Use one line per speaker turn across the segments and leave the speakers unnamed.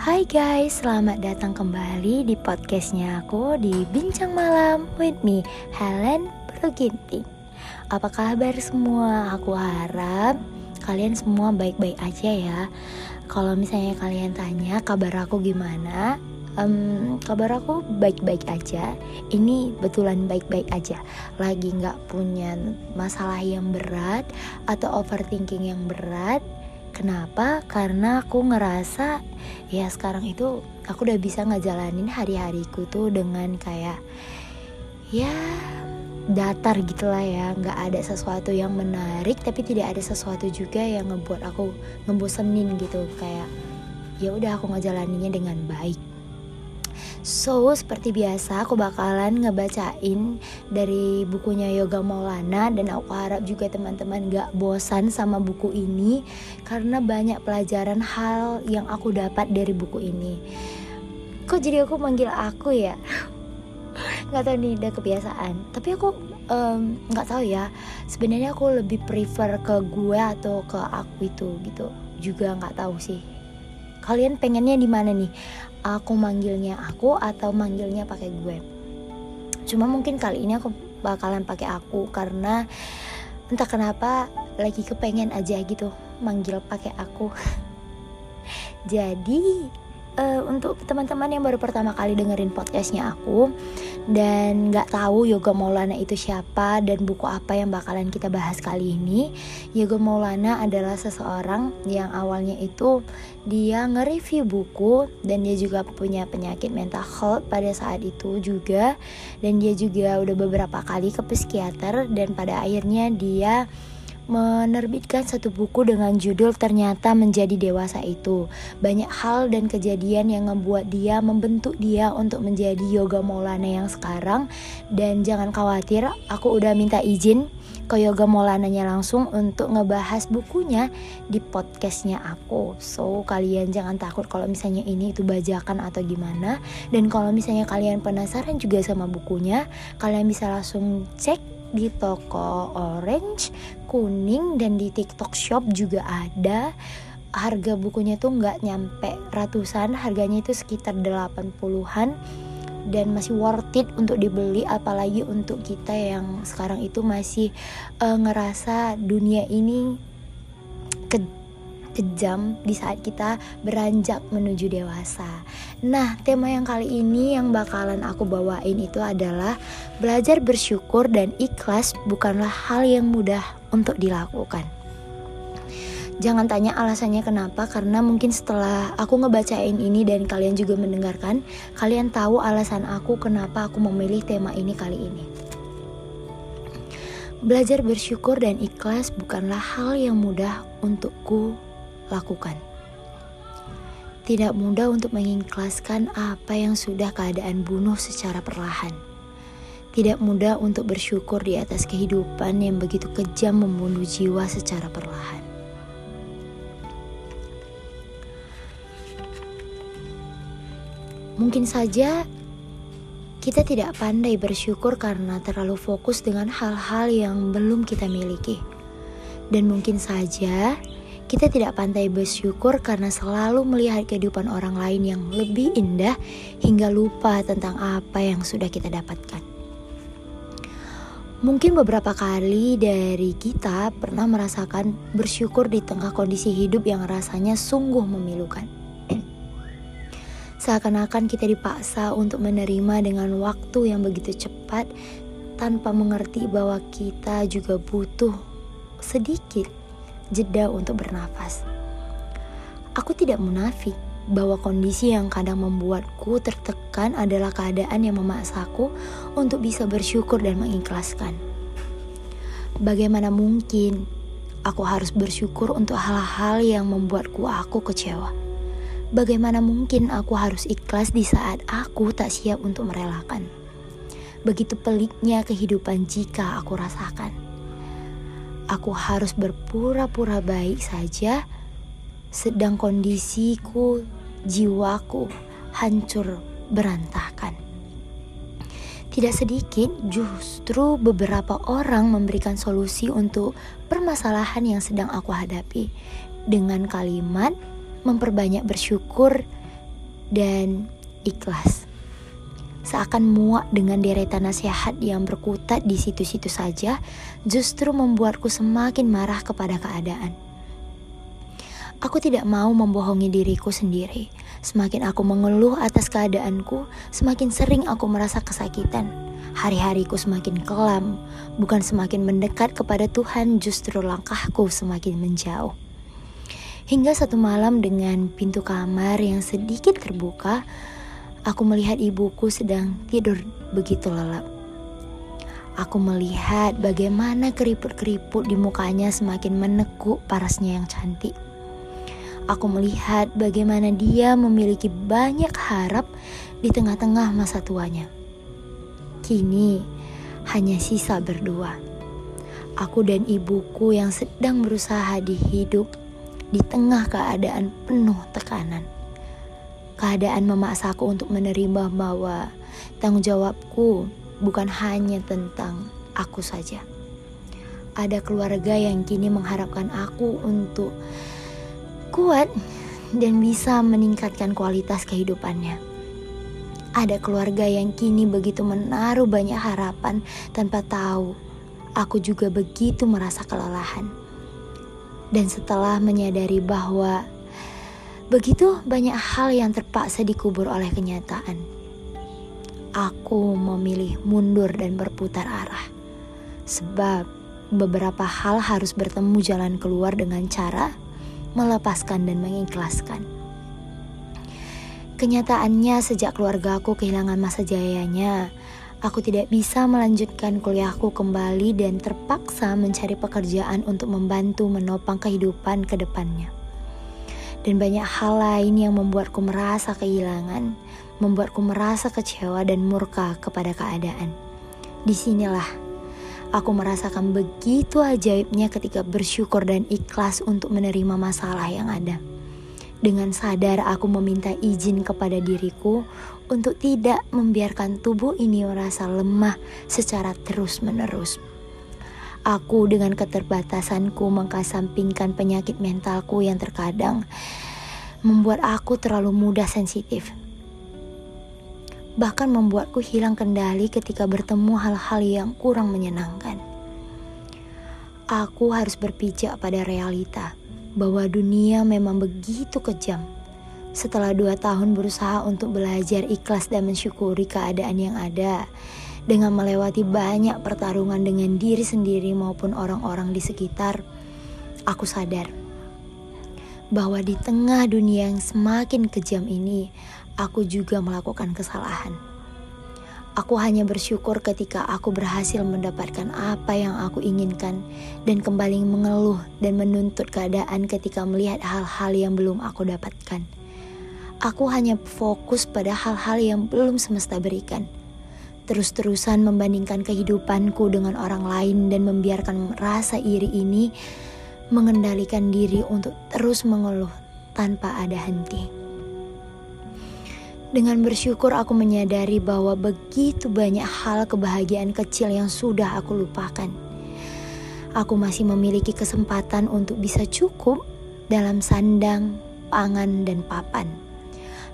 Hai guys, selamat datang kembali di podcastnya aku di Bincang Malam with me, Helen Perginting Apa kabar semua? Aku harap kalian semua baik-baik aja ya. Kalau misalnya kalian tanya kabar aku gimana? Um, Kabar aku baik-baik aja. Ini betulan baik-baik aja. Lagi gak punya masalah yang berat Atau overthinking yang berat Kenapa? Karena aku ngerasa ya sekarang itu aku udah bisa ngejalanin hari-hariku tuh dengan kayak ya datar gitulah ya. Nggak ada sesuatu yang menarik tapi tidak ada sesuatu juga yang ngebuat aku ngebosenin gitu. Kayak ya udah aku ngejalaninnya dengan baik So, seperti biasa aku bakalan ngebacain dari bukunya Yoga Maulana dan aku harap juga teman-teman gak bosan sama buku ini karena banyak pelajaran hal yang aku dapat dari buku ini. Kok jadi aku manggil aku ya? Gak tau nih udah kebiasaan. Tapi aku nggak tahu ya. Sebenarnya aku lebih prefer ke gue atau ke aku itu gitu. Juga nggak tahu sih kalian pengennya di mana nih? Aku manggilnya aku atau manggilnya pakai gue? Cuma mungkin kali ini aku bakalan pakai aku karena entah kenapa lagi kepengen aja gitu manggil pakai aku. Jadi uh, untuk teman-teman yang baru pertama kali dengerin podcastnya aku dan nggak tahu Yoga Maulana itu siapa dan buku apa yang bakalan kita bahas kali ini Yoga Maulana adalah seseorang yang awalnya itu dia nge-review buku dan dia juga punya penyakit mental health pada saat itu juga dan dia juga udah beberapa kali ke psikiater dan pada akhirnya dia menerbitkan satu buku dengan judul Ternyata Menjadi Dewasa Itu. Banyak hal dan kejadian yang membuat dia membentuk dia untuk menjadi Yoga Maulana yang sekarang dan jangan khawatir, aku udah minta izin ke Yoga Maulananya langsung untuk ngebahas bukunya di podcastnya aku. So kalian jangan takut kalau misalnya ini itu bajakan atau gimana. Dan kalau misalnya kalian penasaran juga sama bukunya, kalian bisa langsung cek di toko orange, kuning dan di TikTok Shop juga ada. Harga bukunya tuh nggak nyampe ratusan, harganya itu sekitar 80-an dan masih worth it untuk dibeli apalagi untuk kita yang sekarang itu masih uh, ngerasa dunia ini kejam di saat kita beranjak menuju dewasa. Nah, tema yang kali ini yang bakalan aku bawain itu adalah belajar bersyukur dan ikhlas bukanlah hal yang mudah untuk dilakukan. Jangan tanya alasannya kenapa karena mungkin setelah aku ngebacain ini dan kalian juga mendengarkan, kalian tahu alasan aku kenapa aku memilih tema ini kali ini. Belajar bersyukur dan ikhlas bukanlah hal yang mudah untukku lakukan. Tidak mudah untuk mengikhlaskan apa yang sudah keadaan bunuh secara perlahan. Tidak mudah untuk bersyukur di atas kehidupan yang begitu kejam membunuh jiwa secara perlahan. Mungkin saja kita tidak pandai bersyukur karena terlalu fokus dengan hal-hal yang belum kita miliki, dan mungkin saja kita tidak pandai bersyukur karena selalu melihat kehidupan orang lain yang lebih indah hingga lupa tentang apa yang sudah kita dapatkan. Mungkin beberapa kali dari kita pernah merasakan bersyukur di tengah kondisi hidup yang rasanya sungguh memilukan. Seakan-akan kita dipaksa untuk menerima dengan waktu yang begitu cepat tanpa mengerti bahwa kita juga butuh sedikit jeda untuk bernafas. Aku tidak munafik bahwa kondisi yang kadang membuatku tertekan adalah keadaan yang memaksaku untuk bisa bersyukur dan mengikhlaskan. Bagaimana mungkin aku harus bersyukur untuk hal-hal yang membuatku aku kecewa? Bagaimana mungkin aku harus ikhlas di saat aku tak siap untuk merelakan? Begitu peliknya kehidupan jika aku rasakan aku harus berpura-pura baik saja, sedang kondisiku, jiwaku hancur berantakan. Tidak sedikit, justru beberapa orang memberikan solusi untuk permasalahan yang sedang aku hadapi dengan kalimat memperbanyak bersyukur dan ikhlas. Seakan muak dengan deretan nasihat yang berkutat di situ-situ saja, justru membuatku semakin marah kepada keadaan. Aku tidak mau membohongi diriku sendiri. Semakin aku mengeluh atas keadaanku, semakin sering aku merasa kesakitan. Hari-hariku semakin kelam, bukan semakin mendekat kepada Tuhan, justru langkahku semakin menjauh. Hingga satu malam dengan pintu kamar yang sedikit terbuka, aku melihat ibuku sedang tidur begitu lelap. Aku melihat bagaimana keriput-keriput di mukanya semakin menekuk parasnya yang cantik aku melihat bagaimana dia memiliki banyak harap di tengah-tengah masa tuanya. Kini hanya sisa berdua. Aku dan ibuku yang sedang berusaha dihidup di tengah keadaan penuh tekanan. Keadaan memaksaku untuk menerima bahwa tanggung jawabku bukan hanya tentang aku saja. Ada keluarga yang kini mengharapkan aku untuk kuat dan bisa meningkatkan kualitas kehidupannya. Ada keluarga yang kini begitu menaruh banyak harapan tanpa tahu aku juga begitu merasa kelelahan. Dan setelah menyadari bahwa begitu banyak hal yang terpaksa dikubur oleh kenyataan, aku memilih mundur dan berputar arah. Sebab beberapa hal harus bertemu jalan keluar dengan cara melepaskan dan mengikhlaskan. Kenyataannya sejak keluarga aku kehilangan masa jayanya, aku tidak bisa melanjutkan kuliahku kembali dan terpaksa mencari pekerjaan untuk membantu menopang kehidupan ke depannya. Dan banyak hal lain yang membuatku merasa kehilangan, membuatku merasa kecewa dan murka kepada keadaan. Di sinilah Aku merasakan begitu ajaibnya ketika bersyukur dan ikhlas untuk menerima masalah yang ada. Dengan sadar aku meminta izin kepada diriku untuk tidak membiarkan tubuh ini merasa lemah secara terus-menerus. Aku dengan keterbatasanku mengkasampingkan penyakit mentalku yang terkadang membuat aku terlalu mudah sensitif bahkan membuatku hilang kendali ketika bertemu hal-hal yang kurang menyenangkan. Aku harus berpijak pada realita bahwa dunia memang begitu kejam. Setelah dua tahun berusaha untuk belajar ikhlas dan mensyukuri keadaan yang ada, dengan melewati banyak pertarungan dengan diri sendiri maupun orang-orang di sekitar, aku sadar bahwa di tengah dunia yang semakin kejam ini, aku juga melakukan kesalahan. Aku hanya bersyukur ketika aku berhasil mendapatkan apa yang aku inginkan dan kembali mengeluh dan menuntut keadaan ketika melihat hal-hal yang belum aku dapatkan. Aku hanya fokus pada hal-hal yang belum semesta berikan. Terus-terusan membandingkan kehidupanku dengan orang lain dan membiarkan rasa iri ini mengendalikan diri untuk terus mengeluh tanpa ada henti. Dengan bersyukur aku menyadari bahwa begitu banyak hal kebahagiaan kecil yang sudah aku lupakan. Aku masih memiliki kesempatan untuk bisa cukup dalam sandang, pangan, dan papan.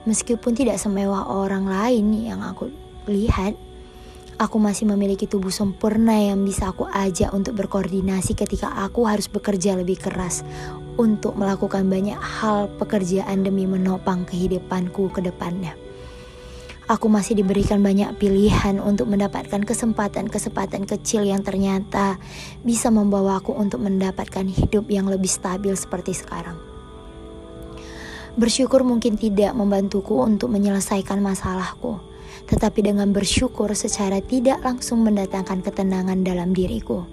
Meskipun tidak semewah orang lain yang aku lihat, aku masih memiliki tubuh sempurna yang bisa aku ajak untuk berkoordinasi ketika aku harus bekerja lebih keras untuk melakukan banyak hal pekerjaan demi menopang kehidupanku ke depannya. Aku masih diberikan banyak pilihan untuk mendapatkan kesempatan-kesempatan kecil yang ternyata bisa membawa aku untuk mendapatkan hidup yang lebih stabil seperti sekarang. Bersyukur mungkin tidak membantuku untuk menyelesaikan masalahku, tetapi dengan bersyukur secara tidak langsung mendatangkan ketenangan dalam diriku.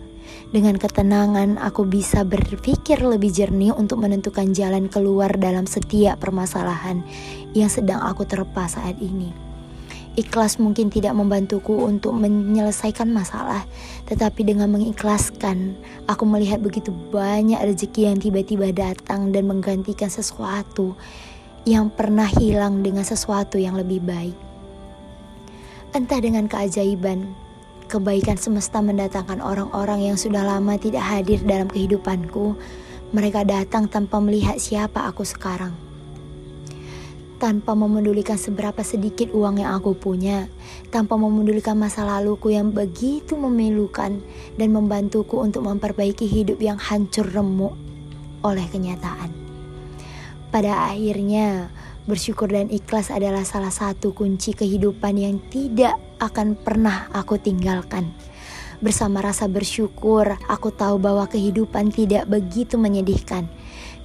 Dengan ketenangan, aku bisa berpikir lebih jernih untuk menentukan jalan keluar dalam setiap permasalahan yang sedang aku terpa saat ini. Ikhlas mungkin tidak membantuku untuk menyelesaikan masalah, tetapi dengan mengikhlaskan, aku melihat begitu banyak rezeki yang tiba-tiba datang dan menggantikan sesuatu yang pernah hilang dengan sesuatu yang lebih baik. Entah dengan keajaiban, kebaikan semesta mendatangkan orang-orang yang sudah lama tidak hadir dalam kehidupanku. Mereka datang tanpa melihat siapa aku sekarang tanpa memedulikan seberapa sedikit uang yang aku punya, tanpa memedulikan masa laluku yang begitu memilukan dan membantuku untuk memperbaiki hidup yang hancur remuk oleh kenyataan. Pada akhirnya, bersyukur dan ikhlas adalah salah satu kunci kehidupan yang tidak akan pernah aku tinggalkan. Bersama rasa bersyukur, aku tahu bahwa kehidupan tidak begitu menyedihkan.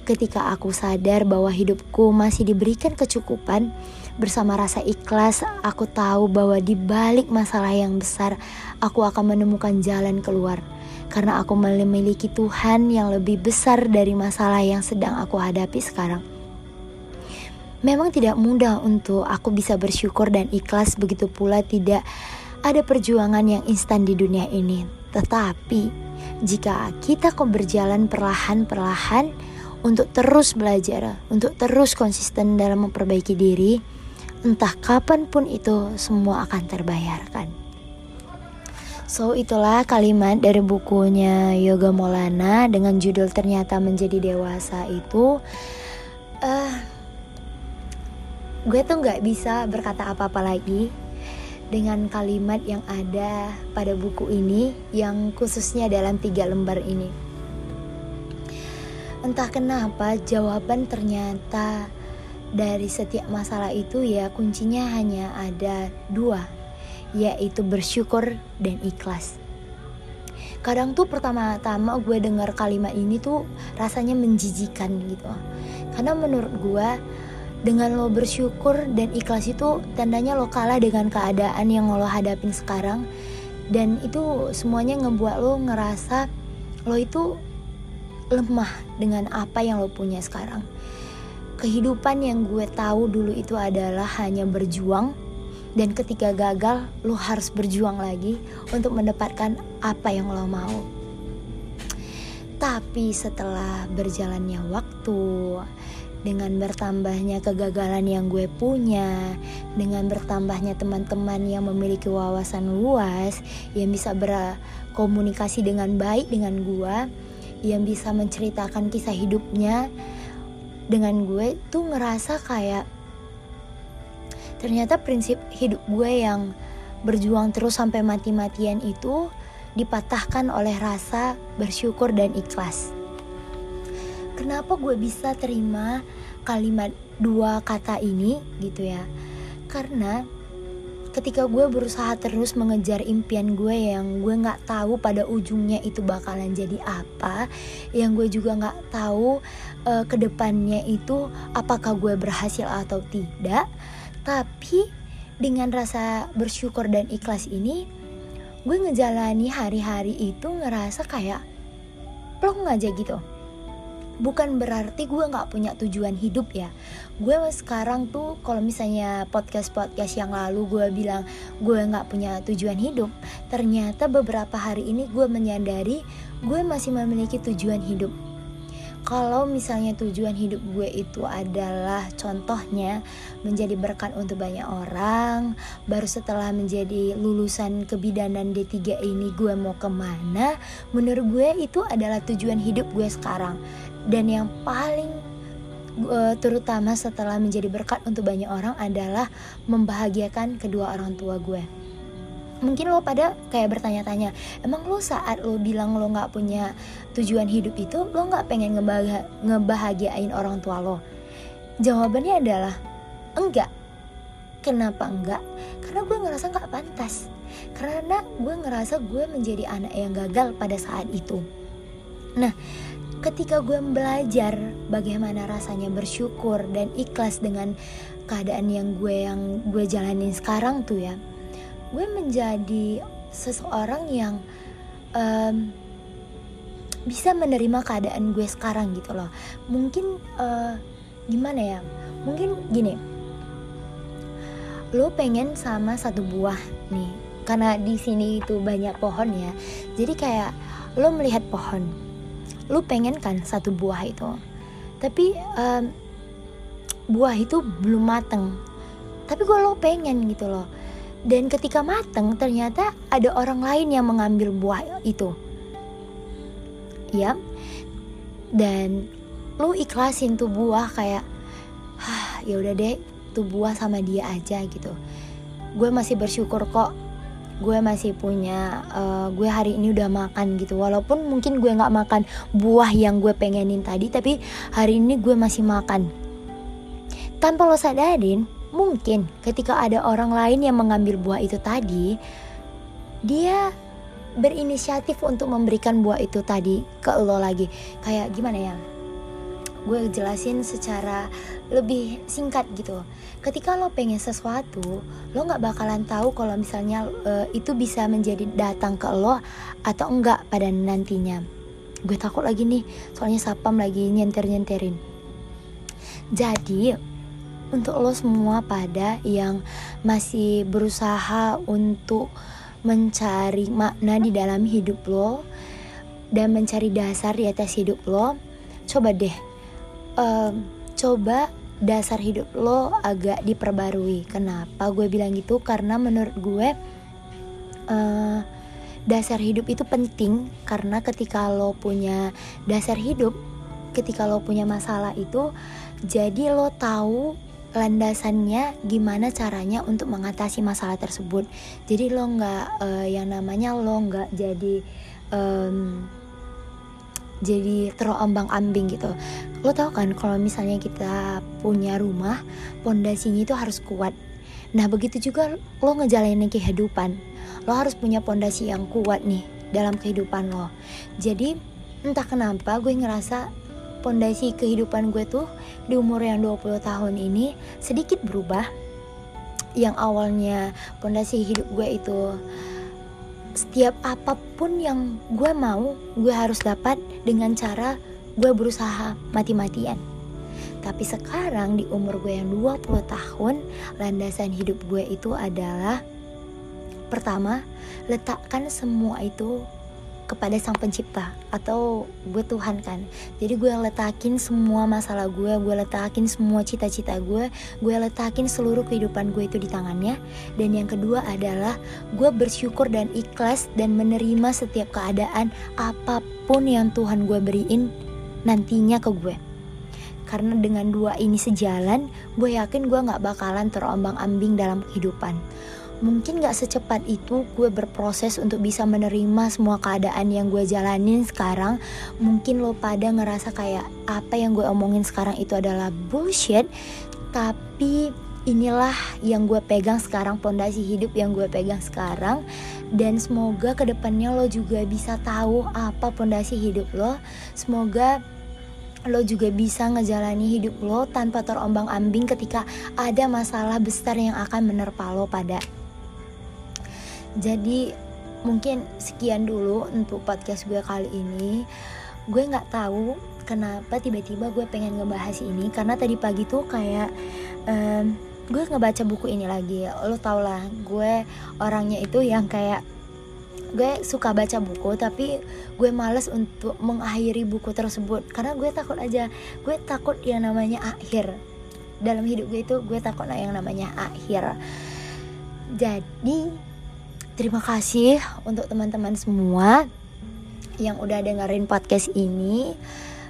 Ketika aku sadar bahwa hidupku masih diberikan kecukupan, bersama rasa ikhlas, aku tahu bahwa di balik masalah yang besar, aku akan menemukan jalan keluar. Karena aku memiliki Tuhan yang lebih besar dari masalah yang sedang aku hadapi sekarang. Memang tidak mudah untuk aku bisa bersyukur dan ikhlas, begitu pula tidak ada perjuangan yang instan di dunia ini. Tetapi, jika kita kok berjalan perlahan-perlahan untuk terus belajar, untuk terus konsisten dalam memperbaiki diri, entah kapan pun itu semua akan terbayarkan. So itulah kalimat dari bukunya Yoga Molana dengan judul ternyata menjadi dewasa itu. Uh, gue tuh nggak bisa berkata apa-apa lagi dengan kalimat yang ada pada buku ini yang khususnya dalam tiga lembar ini. Entah kenapa jawaban ternyata dari setiap masalah itu ya kuncinya hanya ada dua yaitu bersyukur dan ikhlas. Kadang tuh pertama-tama gue dengar kalimat ini tuh rasanya menjijikan gitu. Karena menurut gue dengan lo bersyukur dan ikhlas itu tandanya lo kalah dengan keadaan yang lo hadapin sekarang. Dan itu semuanya ngebuat lo ngerasa lo itu lemah dengan apa yang lo punya sekarang. Kehidupan yang gue tahu dulu itu adalah hanya berjuang. Dan ketika gagal lo harus berjuang lagi untuk mendapatkan apa yang lo mau. Tapi setelah berjalannya waktu dengan bertambahnya kegagalan yang gue punya, dengan bertambahnya teman-teman yang memiliki wawasan luas, yang bisa berkomunikasi dengan baik dengan gue, yang bisa menceritakan kisah hidupnya dengan gue tuh ngerasa kayak ternyata prinsip hidup gue yang berjuang terus sampai mati-matian itu dipatahkan oleh rasa bersyukur dan ikhlas kenapa gue bisa terima kalimat dua kata ini gitu ya? Karena ketika gue berusaha terus mengejar impian gue yang gue nggak tahu pada ujungnya itu bakalan jadi apa yang gue juga nggak tahu uh, ke depannya itu apakah gue berhasil atau tidak tapi dengan rasa bersyukur dan ikhlas ini gue ngejalani hari-hari itu ngerasa kayak plong aja gitu bukan berarti gue nggak punya tujuan hidup ya. Gue sekarang tuh kalau misalnya podcast podcast yang lalu gue bilang gue nggak punya tujuan hidup ternyata beberapa hari ini gue menyadari gue masih memiliki tujuan hidup. Kalau misalnya tujuan hidup gue itu adalah contohnya menjadi berkat untuk banyak orang baru setelah menjadi lulusan kebidanan D3 ini gue mau ke mana menurut gue itu adalah tujuan hidup gue sekarang dan yang paling uh, terutama setelah menjadi berkat untuk banyak orang adalah membahagiakan kedua orang tua gue. Mungkin lo pada kayak bertanya-tanya emang lo saat lo bilang lo nggak punya tujuan hidup itu lo nggak pengen ngebah ngebahagiain orang tua lo? Jawabannya adalah enggak. Kenapa enggak? Karena gue ngerasa nggak pantas. Karena gue ngerasa gue menjadi anak yang gagal pada saat itu. Nah ketika gue belajar bagaimana rasanya bersyukur dan ikhlas dengan keadaan yang gue yang gue jalanin sekarang tuh ya gue menjadi seseorang yang um, bisa menerima keadaan gue sekarang gitu loh. Mungkin uh, gimana ya? Mungkin gini lo pengen sama satu buah nih karena di sini itu banyak pohon ya. Jadi kayak lo melihat pohon lu pengen kan satu buah itu? Tapi um, buah itu belum mateng. Tapi gue lo pengen gitu loh. Dan ketika mateng ternyata ada orang lain yang mengambil buah itu. Ya dan lu ikhlasin tuh buah kayak ya udah deh satu buah sama dia aja gitu. Gue masih bersyukur kok gue masih punya uh, gue hari ini udah makan gitu. Walaupun mungkin gue nggak makan buah yang gue pengenin tadi tapi hari ini gue masih makan. Tanpa lo sadarin mungkin ketika ada orang lain yang mengambil buah itu tadi dia berinisiatif untuk memberikan buah itu tadi ke lo lagi. Kayak gimana ya gue jelasin secara lebih singkat gitu. Ketika lo pengen sesuatu lo nggak bakalan tahu kalau misalnya uh, itu bisa menjadi datang ke lo atau enggak pada nantinya. Gue takut lagi nih soalnya sapam lagi nyenter nyenterin jadi untuk lo semua pada yang masih berusaha untuk mencari makna di dalam hidup lo dan mencari dasar di atas hidup lo coba deh um, coba dasar hidup lo agak diperbarui. Kenapa gue bilang gitu? Karena menurut gue uh, dasar hidup itu penting karena ketika lo punya dasar hidup ketika lo punya masalah itu jadi lo tahu landasannya gimana caranya untuk mengatasi masalah tersebut. Jadi lo nggak uh, yang namanya lo nggak jadi um, jadi terombang ambing gitu. Lo tau kan kalau misalnya kita punya rumah pondasinya itu harus kuat. Nah begitu juga lo ngejalanin kehidupan lo harus punya pondasi yang kuat nih dalam kehidupan lo. Jadi entah kenapa gue ngerasa pondasi kehidupan gue tuh di umur yang 20 tahun ini sedikit berubah. Yang awalnya pondasi hidup gue itu setiap apa pun yang gue mau gue harus dapat dengan cara gue berusaha mati-matian. Tapi sekarang di umur gue yang 20 tahun landasan hidup gue itu adalah pertama letakkan semua itu kepada sang pencipta atau gue Tuhan kan. Jadi gue letakin semua masalah gue gue letakin semua cita-cita gue gue letakin seluruh kehidupan gue itu di tangannya. Dan yang kedua adalah gue bersyukur dan ikhlas dan menerima setiap keadaan apa pun yang Tuhan gue beriin nantinya ke gue. Karena dengan dua ini sejalan gue yakin gue gak bakalan terombang ambing dalam kehidupan mungkin gak secepat itu gue berproses untuk bisa menerima semua keadaan yang gue jalanin sekarang. Mungkin lo pada ngerasa kayak apa yang gue omongin sekarang itu adalah bullshit. Tapi inilah yang gue pegang sekarang pondasi hidup yang gue pegang sekarang. Dan semoga ke depannya lo juga bisa tahu apa pondasi hidup lo. Semoga lo juga bisa ngejalani hidup lo tanpa terombang ambing ketika ada masalah besar yang akan menerpa lo pada jadi mungkin sekian dulu untuk podcast gue kali ini. Gue nggak tahu kenapa tiba-tiba gue pengen ngebahas ini karena tadi pagi tuh kayak um, gue ngebaca buku ini lagi. Lo tau lah gue orangnya itu yang kayak gue suka baca buku tapi gue males untuk mengakhiri buku tersebut. Karena gue takut aja gue takut yang namanya akhir. Dalam hidup gue itu gue takut yang namanya akhir. Jadi Terima kasih untuk teman-teman semua yang udah dengerin podcast ini.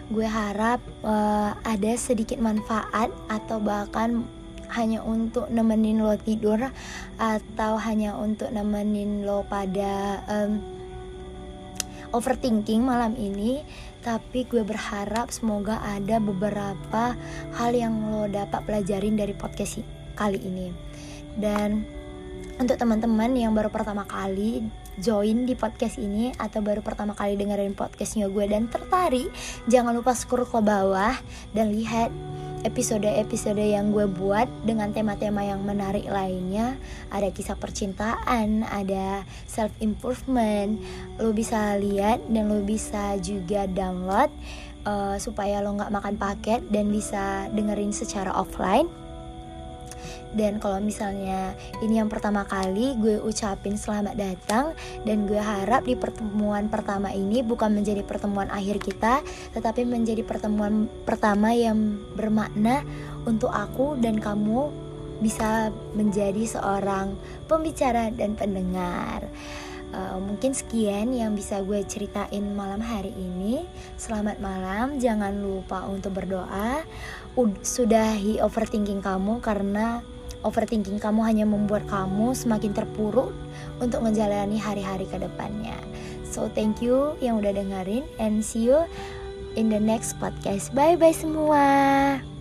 Gue harap uh, ada sedikit manfaat atau bahkan hanya untuk nemenin lo tidur atau hanya untuk nemenin lo pada um, overthinking malam ini tapi gue berharap semoga ada beberapa hal yang lo dapat pelajarin dari podcast kali ini dan untuk teman-teman yang baru pertama kali join di podcast ini atau baru pertama kali dengerin podcastnya gue dan tertarik, jangan lupa scroll ke bawah dan lihat episode-episode yang gue buat dengan tema-tema yang menarik lainnya. Ada kisah percintaan, ada self improvement. Lo bisa lihat dan lo bisa juga download uh, supaya lo nggak makan paket dan bisa dengerin secara offline dan kalau misalnya ini yang pertama kali gue ucapin selamat datang dan gue harap di pertemuan pertama ini bukan menjadi pertemuan akhir kita tetapi menjadi pertemuan pertama yang bermakna untuk aku dan kamu bisa menjadi seorang pembicara dan pendengar. Uh, mungkin sekian yang bisa gue ceritain malam hari ini. Selamat malam, jangan lupa untuk berdoa sudahi overthinking kamu karena overthinking kamu hanya membuat kamu semakin terpuruk untuk menjalani hari-hari ke depannya. So thank you yang udah dengerin and see you in the next podcast. Bye bye semua.